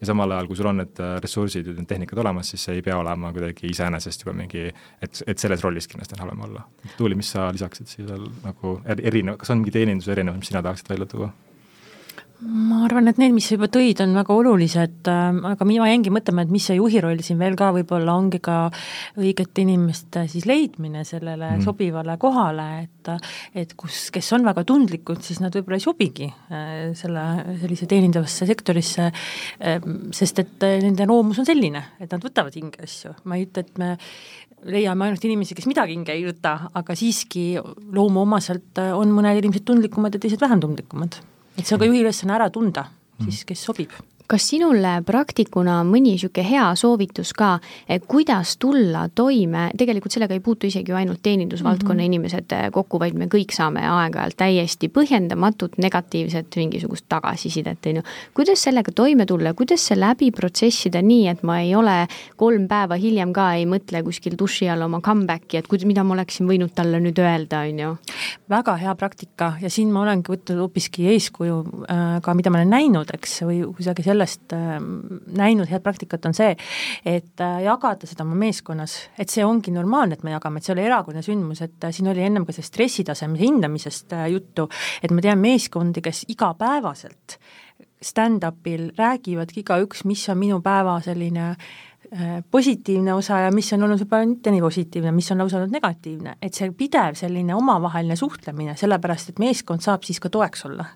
D: ja samal ajal, kui sul on need äh, ressursid ja need tehnikad olemas, siis see ei pea olema kuidagi iseenesest juba mingi, et, et selles rollis kindlasti on halvem olla. Tuuli, mis sa lisaksid siia nagu erinev, kas on mingi teeninduse erinevus, mis sina tahaksid välja tuua?
E: Ma arvan, et need, mis sa juba tõid, on väga olulised, äh, aga mina jäingi mõtlema, et mis see juhi roll siin veel ka võib-olla ongi ka õigete inimeste siis leidmine sellele mm. sobivale kohale, et et kus, kes on väga tundlikud, siis nad võib-olla ei sobigi äh, selle, sellise teenindavasse sektorisse, äh, sest et nende loomus on selline, et nad võtavad hinge asju, ma ei ütle, et me leiame ainult inimesi, kes midagi hinge ei võta, aga siiski loomuomaselt on mõned inimesed tundlikumad ja teised vähem tundlikumad et see on ka juhi ülesanne ära tunda siis, kes sobib
C: kas sinul praktikuna on mõni niisugune hea soovitus ka, kuidas tulla toime, tegelikult sellega ei puutu isegi ju ainult teenindusvaldkonna mm -hmm. inimesed eh, kokku, vaid me kõik saame aeg-ajalt täiesti põhjendamatut negatiivset mingisugust tagasisidet, on ju. kuidas sellega toime tulla, kuidas see läbi protsessida nii, et ma ei ole kolm päeva hiljem ka ei mõtle kuskil duši all oma comeback'i, et kuid-, mida ma oleksin võinud talle nüüd öelda, on ju?
E: väga hea praktika ja siin ma olengi võtnud hoopiski eeskuju äh, ka, mida ma olen näinud, eks, või kuidagi selle sellest äh, näinud head praktikat, on see, et äh, jagada seda oma meeskonnas, et see ongi normaalne, et me jagame, et see ei ole erakordne sündmus, et äh, siin oli ennem ka sellest stressitaseme hindamisest juttu, et ma tean meeskondi, kes igapäevaselt stand-up'il räägivadki igaüks, mis on minu päeva selline Äh, positiivne osa ja mis on olnud võib-olla mitte nii positiivne, mis on lausa olnud negatiivne, et see pidev selline omavaheline suhtlemine, sellepärast et meeskond saab siis ka toeks olla.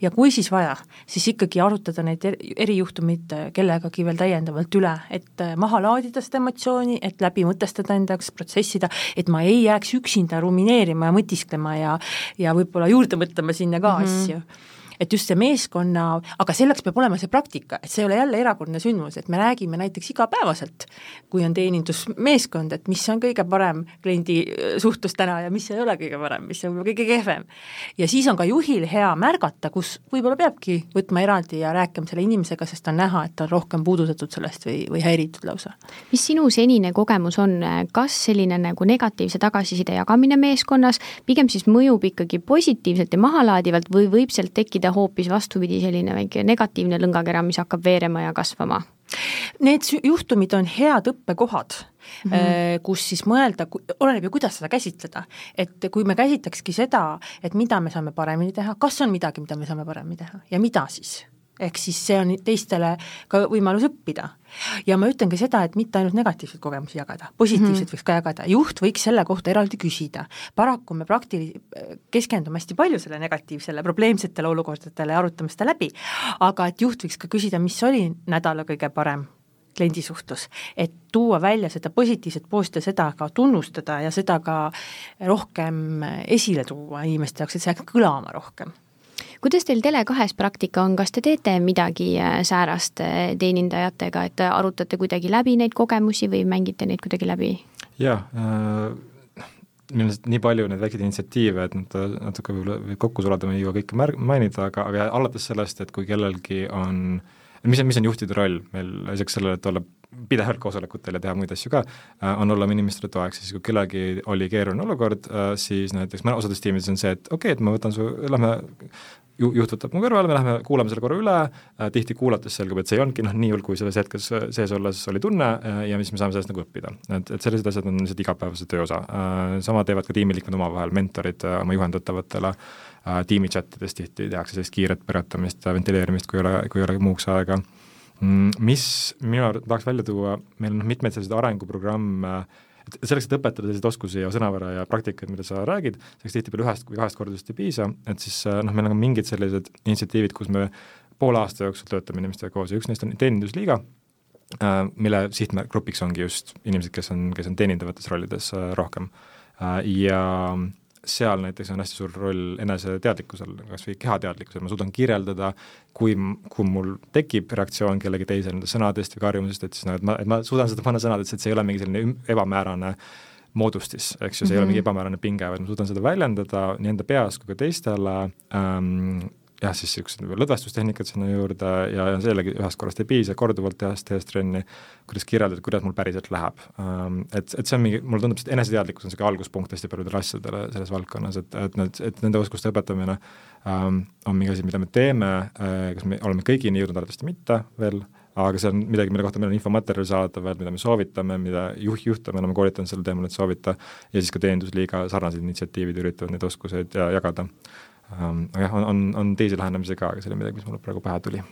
E: ja kui siis vaja, siis ikkagi arutada neid erijuhtumeid kellegagi veel täiendavalt üle, et äh, maha laadida seda emotsiooni, et läbi mõtestada enda jaoks, protsessida, et ma ei jääks üksinda rumineerima ja mõtisklema ja ja võib-olla juurde mõtlema sinna ka mm -hmm. asju et just see meeskonna, aga selleks peab olema see praktika, et see ei ole jälle erakordne sündmus, et me räägime näiteks igapäevaselt, kui on teenindusmeeskond, et mis on kõige parem kliendi äh, suhtlus täna ja mis ei ole kõige parem, mis on kõige kehvem. ja siis on ka juhil hea märgata, kus võib-olla peabki võtma eraldi ja rääkima selle inimesega, sest on näha, et ta on rohkem puudutatud sellest või, või häiritud lausa.
C: mis sinu senine kogemus on, kas selline nagu negatiivse tagasiside jagamine meeskonnas pigem siis mõjub ikkagi positiivselt ja mahalaadivalt või võib sealt tekkida hoopis vastupidi, selline väike negatiivne lõngakera, mis hakkab veerema ja kasvama?
E: Need juhtumid on head õppekohad mm, -hmm. kus siis mõelda, oleneb ju, kuidas seda käsitleda. et kui me käsitlekski seda, et mida me saame paremini teha, kas on midagi, mida me saame paremini teha ja mida siis ehk siis see on teistele ka võimalus õppida. ja ma ütlen ka seda, et mitte ainult negatiivseid kogemusi jagada, positiivseid mm -hmm. võiks ka jagada, juht võiks selle kohta eraldi küsida. paraku me praktili-, keskendume hästi palju selle negatiivsele, probleemsetele olukordadele ja arutame seda läbi, aga et juht võiks ka küsida, mis oli nädala kõige parem kliendisuhtlus, et tuua välja seda positiivset poolt ja seda ka tunnustada ja seda ka rohkem esile tuua inimeste jaoks, et see jääks kõlama rohkem
C: kuidas teil Tele2-s praktika on, kas te teete midagi äh, säärast äh, teenindajatega, et arutate kuidagi läbi neid kogemusi või mängite neid kuidagi läbi?
D: jaa äh,, meil on nii palju neid väikseid initsiatiive, et nad natuke võib-olla võib kokku sulada, me ei jõua kõike märg-, mainida, aga, aga alates sellest, et kui kellelgi on mis on, mis on juhtide roll? Meil lisaks sellele, et olla pidevalt koosolekutel ja teha muid asju ka, äh, on olla inimestele toeks, siis kui kellelgi oli keeruline olukord, siis näiteks mõne osades tiimides on see, et okei okay,, et ma võtan su, lähme ju, juht võtab mu kõrvale, me läheme kuulame selle korra üle äh,, tihti kuulates selgub, et see ei olnudki noh, nii hull, kui selles hetkes sees olles oli tunne äh, ja mis me saame sellest nagu õppida. et, et sellised asjad on lihtsalt igapäevase töö osa äh,. sama teevad ka tiimiliikmed omavahel, mentorid äh, oma juhendatavatele äh,, tiimi chat ides tihti tehakse sellist kiiret põrgatamist, ventileerimist, kui ei ole, kui ei ole muuks aega mm,. Mis minu arvates tahaks välja tuua, meil on mitmeid selliseid arenguprogramme äh, et selleks, et õpetada selliseid oskusi ja sõnavara ja praktikaid, mida sa räägid, selleks tihtipeale ühest või kahest kordadest ei piisa, et siis äh, noh, meil on ka mingid sellised initsiatiivid, kus me poole aasta jooksul töötame inimestega koos ja üks neist on teenindusliiga, äh, mille sihtgrupiks ongi just inimesed, kes on, kes on teenindavates rollides äh, rohkem. Ja seal näiteks on hästi suur roll eneseteadlikkusel, kas või kehateadlikkusel, ma suudan kirjeldada, kui, kui mul tekib reaktsioon kellegi teise nende sõnadest või karjumusest, et siis noh, et ma, et ma suudan seda panna sõnadesse, et see ei ole mingi selline ebamäärane moodustis, eks ju, see mm -hmm. ei ole mhm. mingi ebamäärane pinge, vaid ma suudan seda väljendada nii enda peas kui ka teistele ähm, jah, siis niisugused lõdvestustehnikad sinna juurde ja, ja sellegi ühest korrast ei piisa, korduvalt tehes, tehes trenni, kuidas kirjeldada, kuidas mul päriselt läheb. Ähm, et, et see on mingi, mulle tundub, et eneseteadlikkus on niisugune alguspunkt hästi paljudele asjadele selles valdkonnas, et, et need, et nende oskuste õpetamine ähm, on mingi asi, mida me teeme äh,, kas me oleme kõigini jõudnud, arvatavasti mitte veel, aga see on midagi, mille kohta meil on infomaterjal saadaval, mida me soovitame, mida juht, juhte me oleme koolitanud sel teemal, et soovita, ja siis ka Teenindusliiga sarnased initsiatiivid üritavad neid oskuseid ja jagada aga jah, on, on, on teisi lähenemisi ka, aga see oli midagi, mis mulle praegu pähe tuli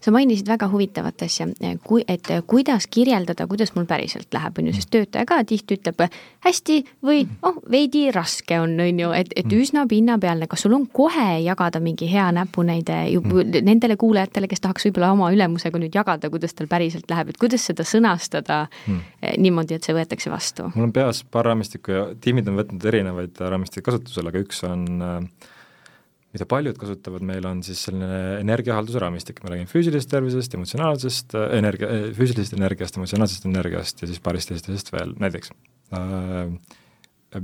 C: sa mainisid väga huvitavat asja, kui, et kuidas kirjeldada, kuidas mul päriselt läheb, on ju, sest töötaja ka tihti ütleb hästi või oh, veidi raske on, on ju, et, et üsna pinnapealne, kas sul on kohe jagada mingi hea näpunäide mm. nendele kuulajatele, kes tahaks võib-olla oma ülemusega nüüd jagada, kuidas tal päriselt läheb, et kuidas seda sõnastada mm. niimoodi, et see võetakse vastu?
D: mul on peas paar raamistikku ja tiimid on võtnud erinevaid raamistikke kasutusele, aga üks on äh, mida paljud kasutavad meil, on siis selline energiahalduse raamistik, ma räägin füüsilisest tervisest, emotsionaalsest äh, energia, äh, füüsilisest energiast, emotsionaalsest energiast ja siis paarist teisest asjast veel, näiteks äh,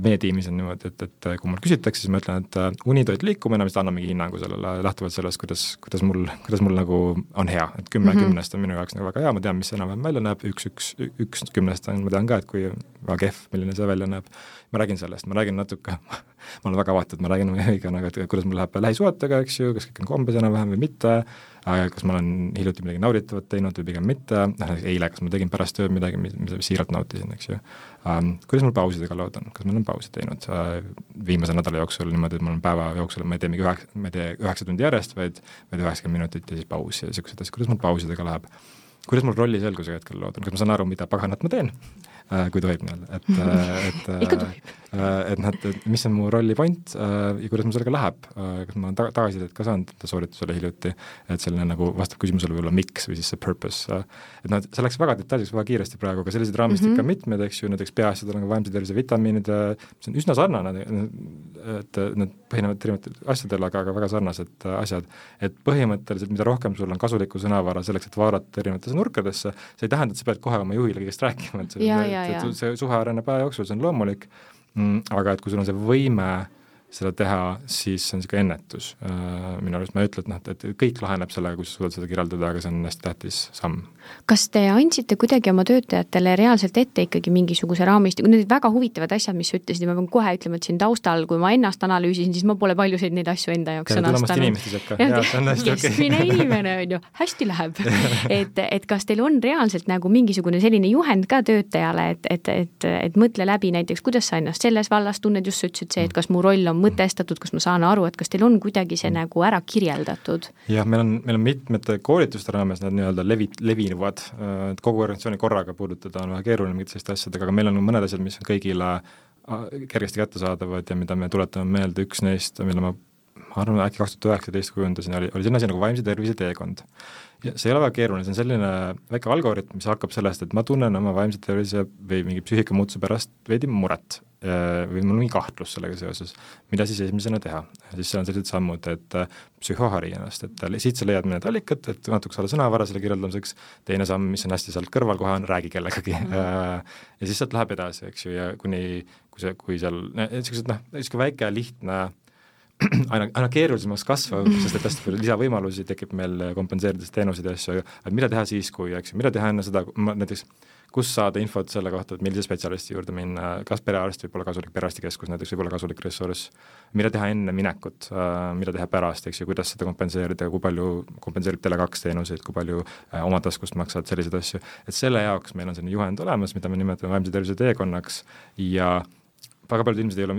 D: meie tiimis on niimoodi, et, et kui mul küsitakse, siis ma ütlen, et äh, uni, toit, liikumine, siis mingi hinnangu sellele lähtuvalt sellest, kuidas, kuidas mul, kuidas mul nagu on hea, et kümme mm -hmm. kümnest on minu jaoks nagu väga hea, ma tean, mis see enam-vähem välja näeb, üks, üks, üks kümnest on, ma tean ka, et kui väga kehv, milline see välja näeb. ma räägin sellest, ma räägin natuke [laughs] ma olen väga avatud, ma räägin [laughs] õigega nagu, et kuidas mul läheb lähisuhetega, eks ju, kas kõik on kombes enam-vähem või mitte kas ma olen hiljuti midagi nauditavat teinud või pigem mitte, noh eile, kas ma tegin pärast tööd midagi, mida siiralt nautisin, eks ju? Um,. kuidas mul pausidega lood on, kas ma olen pause teinud? Uh, viimase nädala jooksul niimoodi, et ma olen päeva jooksul, ma ei tee mingi üheksa, ma ei tee üheksa tundi järjest, vaid, vaid üheksakümmend minutit ja siis paus ja niisugused asjad, kuidas mul pausidega läheb? Kuidas mul rolli selgusega hetkel lood on, kas ma saan aru, mida paganat ma teen? äh,, kui tohib nii-öelda, et, äh, [laughs] et
C: ikka tohib
D: äh,. et noh, et mis on mu rolli point äh, ja kuidas mul sellega läheb äh,, kas ma olen ta tagasisidet ka saanud enda sooritusele hiljuti, et selline nagu vastab küsimusele võib-olla miks või siis see purpose äh,. et noh, see läks väga detailseks väga kiiresti praegu, aga selliseid raamistikke mm -hmm. on mitmeid, eks ju, näiteks peaasjadel on ka vaimse tervise vitamiinid, mis on üsna sarnane, et need põhinevad erinevatel asjadel, aga, aga väga sarnased äh, asjad. et põhimõtteliselt, mida rohkem sul on kasulikku sõnavara selleks, et vaadata erinevates nurkadesse, see ei tähenda, et sa pead kohe oma juhile kõigest rääkima, et see, et, et see suhe areneb aja jooksul, see on loomulik. Mm,, aga et kui sul on see võime seda teha, siis see on niisugune ennetus. Äh, minu arust, ma ei ütle, et noh, et kõik laheneb sellega, kui sa suudad seda kirjeldada, aga see on hästi tähtis samm.
C: Kas te andsite kuidagi oma töötajatele reaalselt ette ikkagi mingisuguse raamistiku, need väga huvitavad asjad, mis sa ütlesid ja ma pean kohe ütlema, et siin taustal, kui ma ennast analüüsisin, siis ma pole paljusid neid asju enda jaoks sõnastanud. keskmine inimene on ju, hästi läheb. [laughs] Et, et kas teil on reaalselt nagu mingisugune selline juhend ka töötajale, et, et, et, et mõtle läbi näiteks, kuidas sa ennast selles vallas tunned, just sa ütlesid see, et kas mu roll on mõtestatud, kas ma saan aru, et kas teil on kuidagi see nagu ära kirjeldatud?
D: jah, meil on, meil on mitmete koolituste raames need nii-öelda levi, erinevad, äh, et kogu organisatsiooni korraga puudutada on väga keeruline mingite selliste asjadega, aga meil on mõned asjad, mis on kõigile äh, kergesti kättesaadavad ja mida me tuletame meelde, üks neist, mille ma arvan, äkki kaks tuhat üheksateist kujundasin, oli, oli selline asi nagu vaimse tervise teekond. ja see ei ole väga keeruline, see on selline väike algoritm, mis hakkab sellest, et ma tunnen oma vaimse tervise või mingi psüühikamuutuse pärast veidi muret või mul on mingi kahtlus sellega seoses, mida siis esimesena teha. siis seal on sellised sammud, et äh, psühhohari ennast, et äh, siit sa leiad mõned allikad, et natuke saada sõnavara selle kirjeldamiseks, teine samm, mis on hästi sealt kõrval kohe, on räägi kellegagi mm. -hmm. [laughs] ja siis sealt läheb edasi, eks ju, ja kuni, kui see, kui seal niisugused noh, niisugune väike lihtne [clears throat] aina, aina keerulisemaks kasvav, sest et hästi palju lisavõimalusi tekib meil kompenseerides teenuseid ja asju, et mida teha siis, kui, eks ju, mida teha enne seda, ma näiteks kus saada infot selle kohta, et millise spetsialisti juurde minna, kas perearst võib olla kasulik, perearstikeskus näiteks võib olla kasulik ressurss, mida teha enne minekut, äh, mida teha pärast, eks ju, kuidas seda kompenseerida, kui palju kompenseerib Tele2 teenuseid, kui palju äh, oma taskust maksavad, selliseid asju, et selle jaoks meil on selline juhend olemas, mida me nimetame vaimse tervise teekonnaks. Ja väga paljud inimesed ei ole,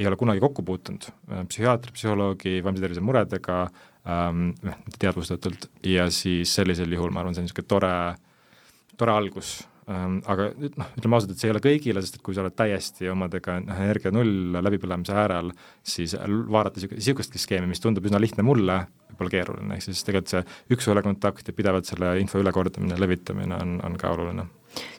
D: ei ole kunagi kokku puutunud äh, psühhiaatri, psühholoogi, vaimse tervise muredega ähm,, noh, teadvustatult, ja siis sellisel juhul ma arvan, see on niisugune tore äh, tore algus. ähm,, aga noh, ütleme ausalt, et see ei ole kõigile, sest et kui sa oled täiesti omadega noh, energia null läbipõlemise äärel, siis vaadata niisugustki skeemi, mis tundub üsna lihtne mulle, võib-olla keeruline, ehk siis tegelikult see üks-ühele kontakt ja pidevalt selle info ülekordamine, levitamine on, on ka oluline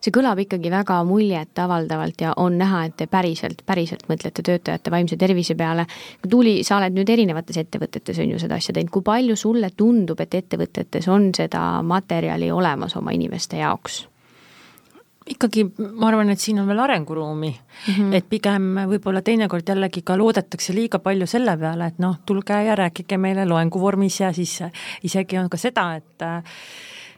C: see kõlab ikkagi väga muljetavaldavalt ja on näha, et te päriselt, päriselt mõtlete töötajate vaimse tervise peale. Tuuli, sa oled nüüd erinevates ettevõtetes on ju seda asja teinud, kui palju sulle tundub, et ettevõtetes on seda materjali olemas oma inimeste jaoks?
E: Ikkagi ma arvan, et siin on veel arenguruumi. Mm, -hmm. et pigem võib-olla teinekord jällegi ka loodetakse liiga palju selle peale, et noh, tulge ja rääkige meile loengu vormis ja siis isegi on ka seda, et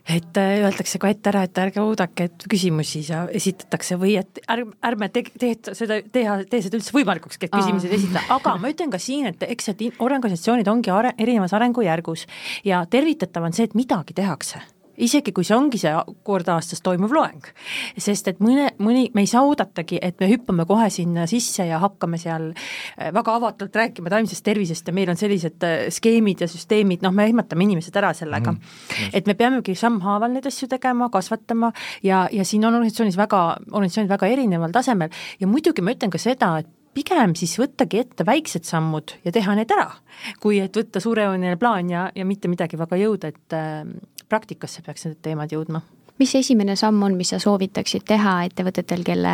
E: et öeldakse ka ette ära, et ärge oodake, et küsimusi esitatakse või et ärme, ärme te, tee seda, teha, tee seda üldse võimalikuks, et küsimusi ei esita, aga ma ütlen ka siin, et eks need organisatsioonid ongi are, erinevas arengujärgus ja tervitatav on see, et midagi tehakse isegi kui see ongi see kord aastas toimuv loeng. sest et mõne, mõni, me ei saa oodatagi, et me hüppame kohe sinna sisse ja hakkame seal äh, väga avatult rääkima taimsest tervisest ja meil on sellised äh, skeemid ja süsteemid, noh, me ehmatame inimesed ära sellega mm. et me peamegi sammhaaval neid asju tegema, kasvatama ja, ja siin on organisatsioonis väga, organisatsioonid väga erineval tasemel ja muidugi ma ütlen ka seda, et pigem siis võttagi ette väiksed sammud ja teha need ära, kui et võtta suurejooneline plaan ja, ja mitte midagi väga jõuda, et äh, praktikasse peaks need teemad jõudma
C: mis esimene samm on, mis sa soovitaksid teha ettevõtetel, kelle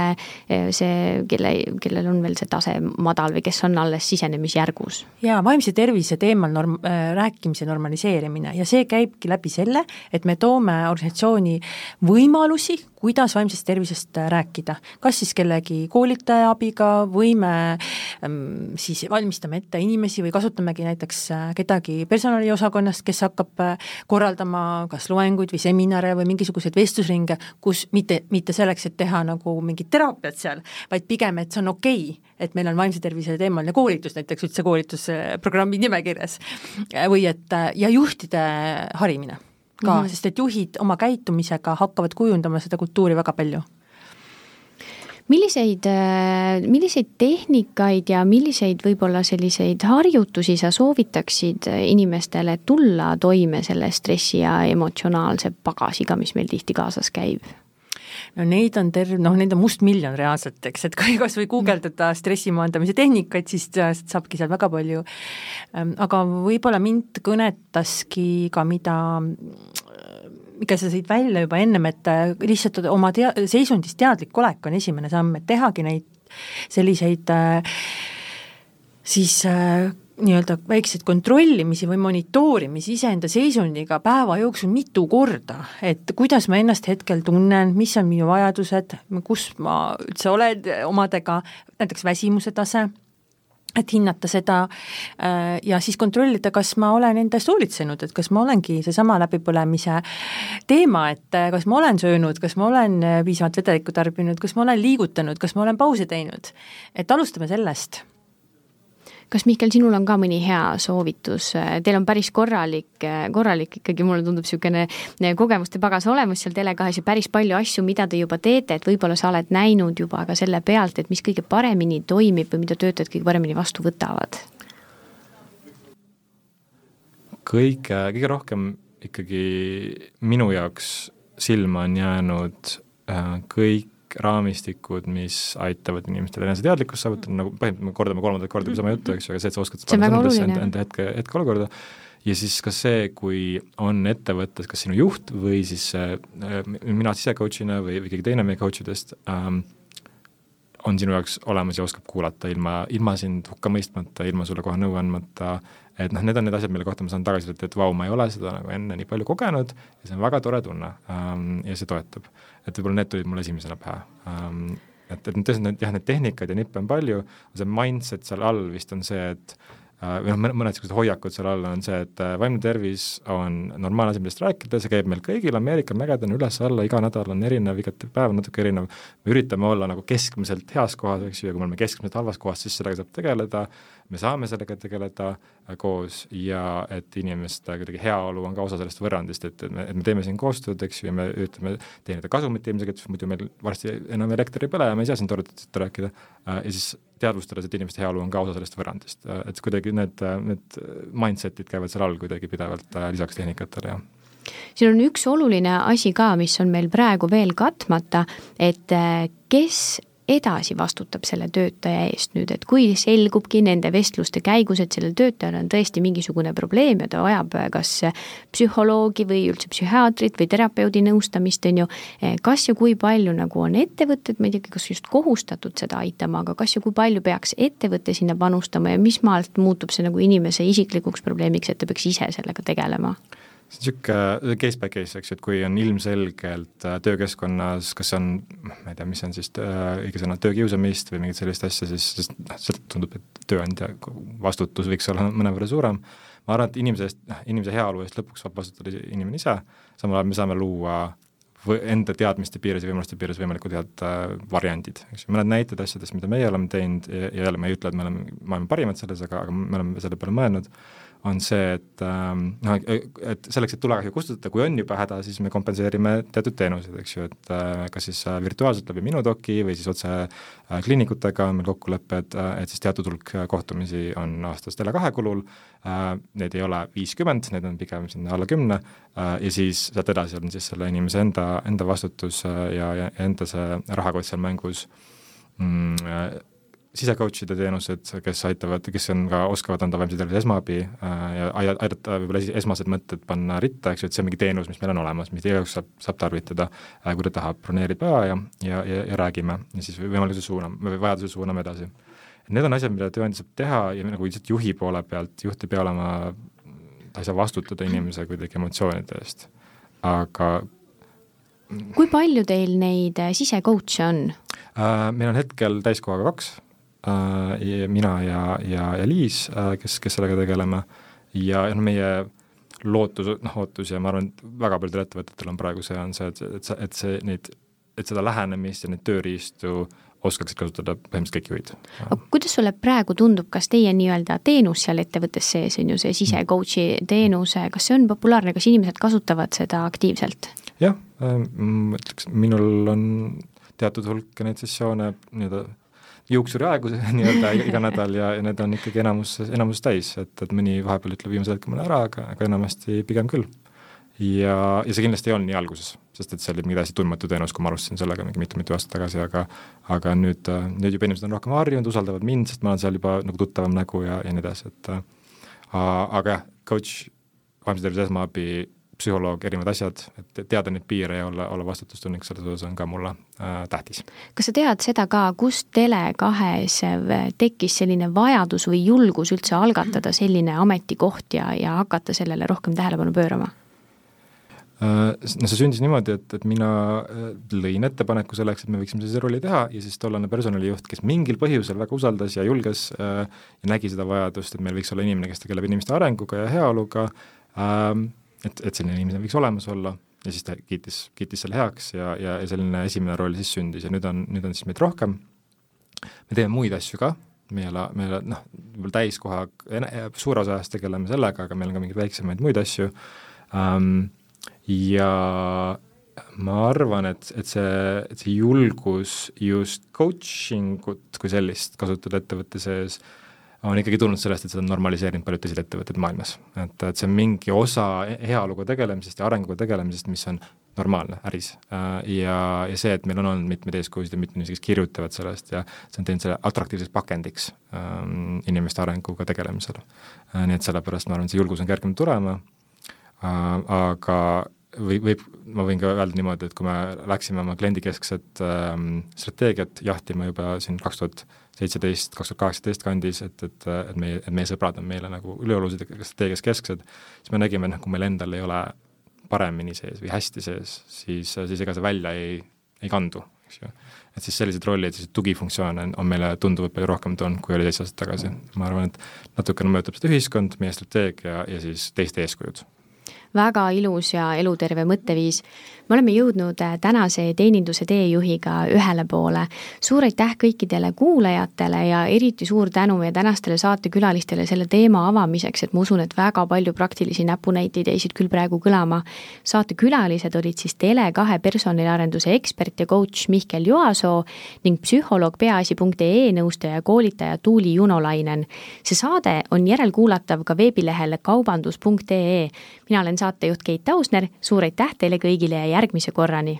C: eh, see, kelle, kellel on veel see tase madal või kes on alles sisenemisjärgus?
E: jaa, vaimse tervise teemal norm- äh,, rääkimise normaliseerimine ja see käibki läbi selle, et me toome organisatsiooni võimalusi, kuidas vaimsest tervisest äh, rääkida. kas siis kellegi koolitaja abiga või me ähm, siis valmistame ette inimesi või kasutamegi näiteks äh, kedagi personaliosakonnast, kes hakkab äh, korraldama kas loenguid või seminare või mingisuguseid vestlusringe, kus mitte, mitte selleks, et teha nagu mingit teraapiat seal, vaid pigem, et see on okei okay,, et meil on vaimse tervise teemaline koolitus näiteks üldse koolitusprogrammi nimekirjas või et ja juhtide harimine ka mm, -hmm. sest et juhid oma käitumisega hakkavad kujundama seda kultuuri väga palju
C: milliseid, äh, milliseid tehnikaid ja milliseid võib-olla selliseid harjutusi sa soovitaksid inimestele tulla toime selle stressi ja emotsionaalse pagasiga, mis meil tihti kaasas käib?
E: no neid on terve, noh, neid on mustmiljon reaalselt, eks, et kui kas või guugeldada stressi maandamise tehnikaid, siis saabki seal väga palju, ähm, aga võib-olla mind kõnetaski ka, mida mikä sa tõid välja juba ennem, et äh, lihtsalt oma tea-, seisundist teadlik olek on esimene samm, et tehagi neid selliseid äh, siis äh, nii-öelda väikseid kontrollimisi või monitoorimisi iseenda seisundiga päeva jooksul mitu korda, et kuidas ma ennast hetkel tunnen, mis on minu vajadused, kus ma üldse olen omadega, näiteks väsimuse tase et hinnata seda äh, ja siis kontrollida, kas ma olen enda eest hoolitsenud, et kas ma olengi seesama läbipõlemise teema, et äh, kas ma olen söönud, kas ma olen äh, piisavalt vedelikku tarbinud, kas ma olen liigutanud, kas ma olen pause teinud. et alustame sellest
C: kas Mihkel, sinul on ka mõni hea soovitus, teil on päris korralik, korralik ikkagi, mulle tundub niisugune kogemuste pagas olemas seal Tele2-s ja päris palju asju, mida te juba teete, et võib-olla sa oled näinud juba ka selle pealt, et mis kõige paremini toimib või mida töötajad kõige paremini vastu võtavad?
D: kõige, kõige rohkem ikkagi minu jaoks silma on jäänud äh, kõik raamistikud, mis aitavad inimestel eneseteadlikkust saavutada, nagu põhimõtteliselt me kordame kolmandat korda sama juttu, eks ju, aga see, et sa oskad
C: panna
D: enda, enda hetke, hetkeolukorda, ja siis ka see, kui on ettevõttes kas sinu juht või siis äh, mina ise coach'ina või, või keegi teine meie coach idest ähm, on sinu jaoks olemas ja oskab kuulata ilma, ilma sind hukka mõistmata, ilma sulle kohe nõu andmata, et noh, need on need asjad, mille kohta ma saan tagasisidet, et vau, ma ei ole seda nagu enne nii palju kogenud ja see on väga tore tunne ähm, ja see toetab. Et võib-olla need tulid mulle esimesena pähe ähm,. et, et tõesti need jah, need tehnikad ja nippe on palju, see mindset seal all vist on see, et Äh, või noh, mõned niisugused hoiakud seal all on see, et äh, vaimne tervis on normaalne asi, millest rääkida, see käib meil kõigil, Ameerika mägedel üles-alla, iga nädal on erinev, igat päev on natuke erinev, me üritame olla nagu keskmiselt heas kohas, eks ju, ja kui me oleme keskmiselt halvas kohas, siis sellega saab tegeleda, me saame sellega tegeleda äh, koos ja et inimeste kuidagi heaolu on ka osa sellest võrrandist, et, et me, et me teeme siin koostööd, eks ju, ja me üritame teenida kasumit ilmselgelt, muidu meil varsti enam elekter ei põle ja me ei saa siin toredalt rääkida, ja siis teadvustades, et inimeste heaolu on ka osa sellest võrrandist, et kuidagi need, need mindset'id käivad seal all kuidagi pidevalt äh, lisaks tehnikatele, jah.
C: Siin on üks oluline asi ka, mis on meil praegu veel katmata, et äh, kes edasi vastutab selle töötaja eest nüüd, et kui selgubki nende vestluste käigus, et sellel töötajal on tõesti mingisugune probleem ja ta vajab kas psühholoogi või üldse psühhiaatrit või terapeudi nõustamist, on ju, kas ja kui palju nagu on ettevõtted, ma ei teagi, kas just kohustatud seda aitama, aga kas ja kui palju peaks ettevõte sinna panustama ja mis maalt muutub see nagu inimese isiklikuks probleemiks, et ta peaks ise sellega tegelema?
D: See on niisugune case by case, eks ju, et kui on ilmselgelt äh, töökeskkonnas, kas on, ma ei tea, mis on siis äh, õige sõna, töökiusamist või mingit sellist asja, siis, siis noh, sealt tundub, et tööandja vastutus võiks olla [laughs] mõnevõrra suurem, ma arvan, et inimese eest, noh, inimese heaolu eest lõpuks saab vastutada inimene ise, samal ajal me saame luua või enda teadmiste piires ja võimaluste piires võimalikud head äh, variandid, eks ju, mõned näited asjadest, mida meie oleme teinud ja, ja jälle ma ei ütle, et me oleme maailma parimad selles, aga, aga me oleme selle peale mõelnud, on see, et ähm, noh, et selleks, et tulekahju kustutada, kui on juba häda, siis me kompenseerime teatud teenuseid, eks ju, et äh, kas siis äh, virtuaalselt läbi Minudoki või siis otse kliinikutega on meil kokkulepped, et siis teatud hulk kohtumisi on aastas Tele2 kulul, need ei ole viiskümmend, need on pigem sinna alla kümne ja siis sealt edasi on siis selle inimese enda, enda vastutus ja, ja enda see rahakott seal mängus mm, sisecoach'ide teenused, kes aitavad, kes on ka, oskavad anda vaimse tervise esmaabi äh, ja aidata võib-olla esmased mõtted panna ritta, eks ju, et see on mingi teenus, mis meil on olemas, mida igaüks saab, saab tarvitada äh,, kui ta tahab, broneerib aja ja, ja, ja, ja räägime ja siis võimaluse suuname, vajaduse suuname edasi. Need on asjad, mida tööandja saab teha ja nagu lihtsalt juhi poole pealt, juht ei pea olema, ta ei saa vastutada inimese kuidagi emotsioonide eest, aga
C: kui palju teil neid sisecoach'e on
D: äh,? Meil on hetkel täiskohaga kaks äh, mina ja, ja, ja Liis äh,, kes, kes sellega tegeleme ja noh, meie lootus, noh ootus ja ma arvan, et väga paljudel ettevõtetel on praegu see, on see, et, et sa, et see, neid, et seda lähenemist ja neid tööriistu oskaksid kasutada põhimõtteliselt kõik juhid.
C: aga kuidas sulle praegu tundub, kas teie nii-öelda teenus seal ettevõttes sees on ju see sisecoach'i teenus, kas see on populaarne, kas inimesed kasutavad seda aktiivselt?
D: jah äh,, ma ütleks, minul on teatud hulk neid sessioone nii-öelda juuksuriaegu [laughs] nii-öelda iga nädal ja, ja need on ikkagi enamus, enamus täis, et, et mõni vahepeal ütleb viimasel hetkel mulle ära, aga, aga enamasti pigem küll. ja, ja see kindlasti ei olnud nii alguses, sest et see oli mingi täiesti tundmatu teenus, kui ma alustasin sellega mingi mitu-mitu aastat tagasi, aga aga nüüd, nüüd juba inimesed on rohkem harjunud, usaldavad mind, sest ma olen seal juba nagu tuttavam nägu ja, ja nii edasi, et aga jah, coach, vaimse tervise esmaabi psühholoog, erinevad asjad, et teada neid piire ja olla, olla vastutustundlik selles osas on ka mulle äh, tähtis.
C: kas sa tead seda ka, kust Tele2-s tekkis selline vajadus või julgus üldse algatada selline ametikoht ja, ja hakata sellele rohkem tähelepanu pöörama?
D: Äh, no see sündis niimoodi, et, et mina äh, lõin ettepaneku selleks, et me võiksime sellise rolli teha ja siis tollane personalijuht, kes mingil põhjusel väga usaldas ja julges äh, ja nägi seda vajadust, et meil võiks olla inimene, kes tegeleb inimeste arenguga ja heaoluga ähm,, et, et selline inimene võiks olemas olla. Ja siis ta kiitis, kiitis selle heaks ja, ja, ja selline esimene roll siis sündis ja nüüd on, nüüd on siis meid rohkem, me teeme muid asju ka, me ei ole, me ei ole noh, võib-olla täiskoha, suure osa ajast tegeleme sellega, aga meil on ka mingeid väiksemaid muid asju. Um,, ja ma arvan, et, et see, et see julgus just coaching ut kui sellist kasutada ettevõtte sees on ikkagi tulnud sellest, et seda on normaliseerinud paljud teised ettevõtted maailmas. et, et see on mingi osa heaoluga tegelemisest ja arenguga tegelemisest, mis on normaalne äris. Ja, ja see, et meil on olnud mitmeid eeskujusid ja mitmed inimesed, kes kirjutavad sellest ja see on teinud selle atraktiivseks pakendiks ähm, inimeste arenguga tegelemisel äh,. Nii et sellepärast ma arvan, see julgus on kergem tulema äh,, aga või, võib, ma võin ka öelda niimoodi, et kui me läksime oma kliendikeskset ähm, strateegiat jahtima juba siin kaks tuhat seitseteist, kaks tuhat kaheksateist kandis, et, et, et meie, et meie sõbrad on meile nagu üleolulised ja strateegias kesksed, siis me nägime, et noh, kui meil endal ei ole paremini sees või hästi sees, siis, siis ega see välja ei, ei kandu, eks ju. et siis sellised rollid, selliseid tugifunktsioone on, on meile tunduvalt palju rohkem toonud, kui oli seitse aastat tagasi. ma arvan, et natukene mõjutab seda ühiskond, meie strateegia ja siis teiste eeskujud
C: väga ilus ja eluterve mõtteviis. Me oleme jõudnud äh, tänase teeninduse teejuhiga ühele poole. suur aitäh kõikidele kuulajatele ja eriti suur tänu meie tänastele saatekülalistele selle teema avamiseks, et ma usun, et väga palju praktilisi näpunäiteid jäisid küll praegu kõlama. saatekülalised olid siis Tele2 personaliarenduse ekspert ja coach Mihkel Joasoo ning psühholoog peaasi.ee nõustaja ja koolitaja Tuuli Junolainen. see saade on järelkuulatav ka veebilehel kaubandus.ee. mina olen saatejuht Keit Ausner, suur aitäh teile kõigile ja järgmise korrani!